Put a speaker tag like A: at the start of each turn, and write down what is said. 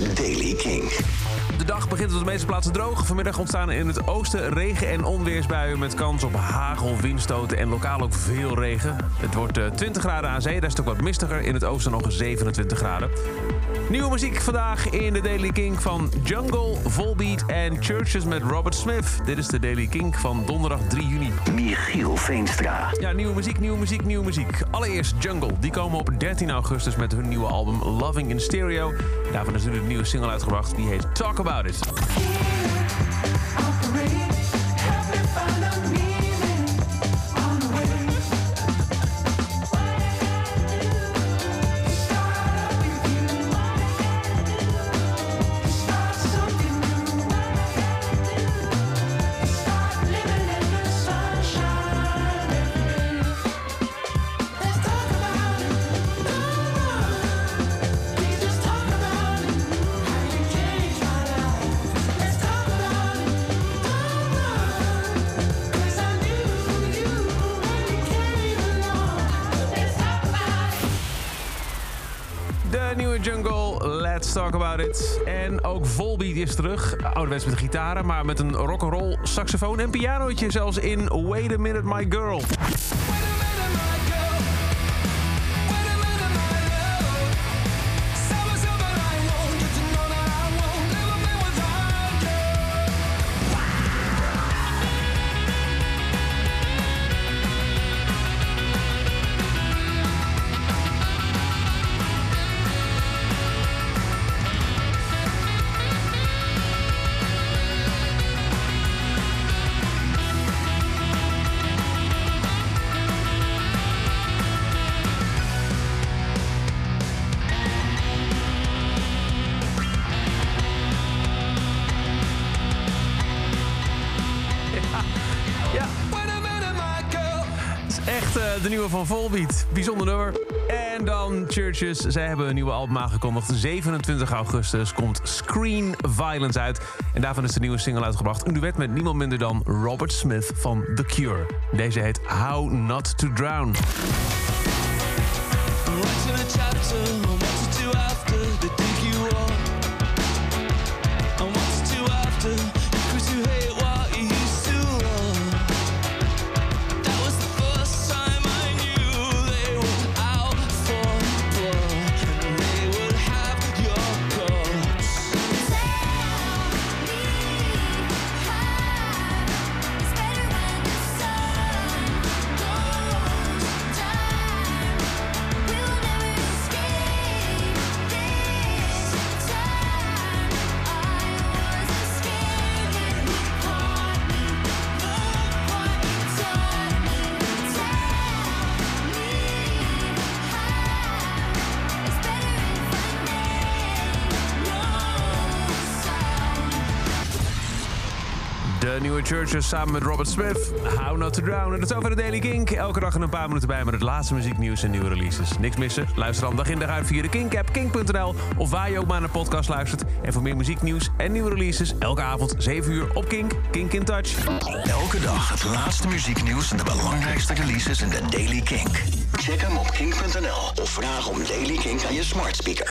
A: is Daily King.
B: De dag begint op de meeste plaatsen droog. Vanmiddag ontstaan in het oosten regen- en onweersbuien met kans op hagel, windstoten en lokaal ook veel regen. Het wordt eh, 20 graden aan zee, daar is het ook wat mistiger. In het oosten nog 27 graden. Nieuwe muziek vandaag in de Daily King van Jungle, Volbeat en Churches met Robert Smith. Dit is de Daily King van donderdag 3 juni.
A: Michiel Veenstra.
B: Ja, nieuwe muziek, nieuwe muziek, nieuwe muziek. Allereerst Jungle. Die komen op 13 augustus met hun nieuwe album Loving in Stereo. Daarvan is nu nieuwe single uitgebracht. Die heet Talk About It. Nieuwe Jungle, let's talk about it. En ook Volbeat is terug. Ouderwets met gitaren, maar met een rock'n'roll saxofoon en pianootje. Zelfs in Wait a Minute My Girl. Ja. Het is echt eh, de nieuwe van Volbeat. Bijzonder nummer. En dan Churches. Zij hebben een nieuwe album aangekondigd. 27 augustus komt Screen Violence uit. En daarvan is de nieuwe single uitgebracht. Een duet met niemand minder dan Robert Smith van The Cure. Deze heet How Not To Drown. De nieuwe Churches samen met Robert Smith. How Not To Drown. En dat is over de Daily Kink. Elke dag een paar minuten bij met het laatste muzieknieuws en nieuwe releases. Niks missen? Luister dan dag in dag uit via de Kink-app, kink.nl... of waar je ook maar naar podcast luistert. En voor meer muzieknieuws en nieuwe releases... elke avond 7 uur op Kink. Kink in Touch.
A: Elke dag het laatste muzieknieuws en de belangrijkste releases in de Daily Kink. Check hem op kink.nl of vraag om Daily Kink aan je smart speaker.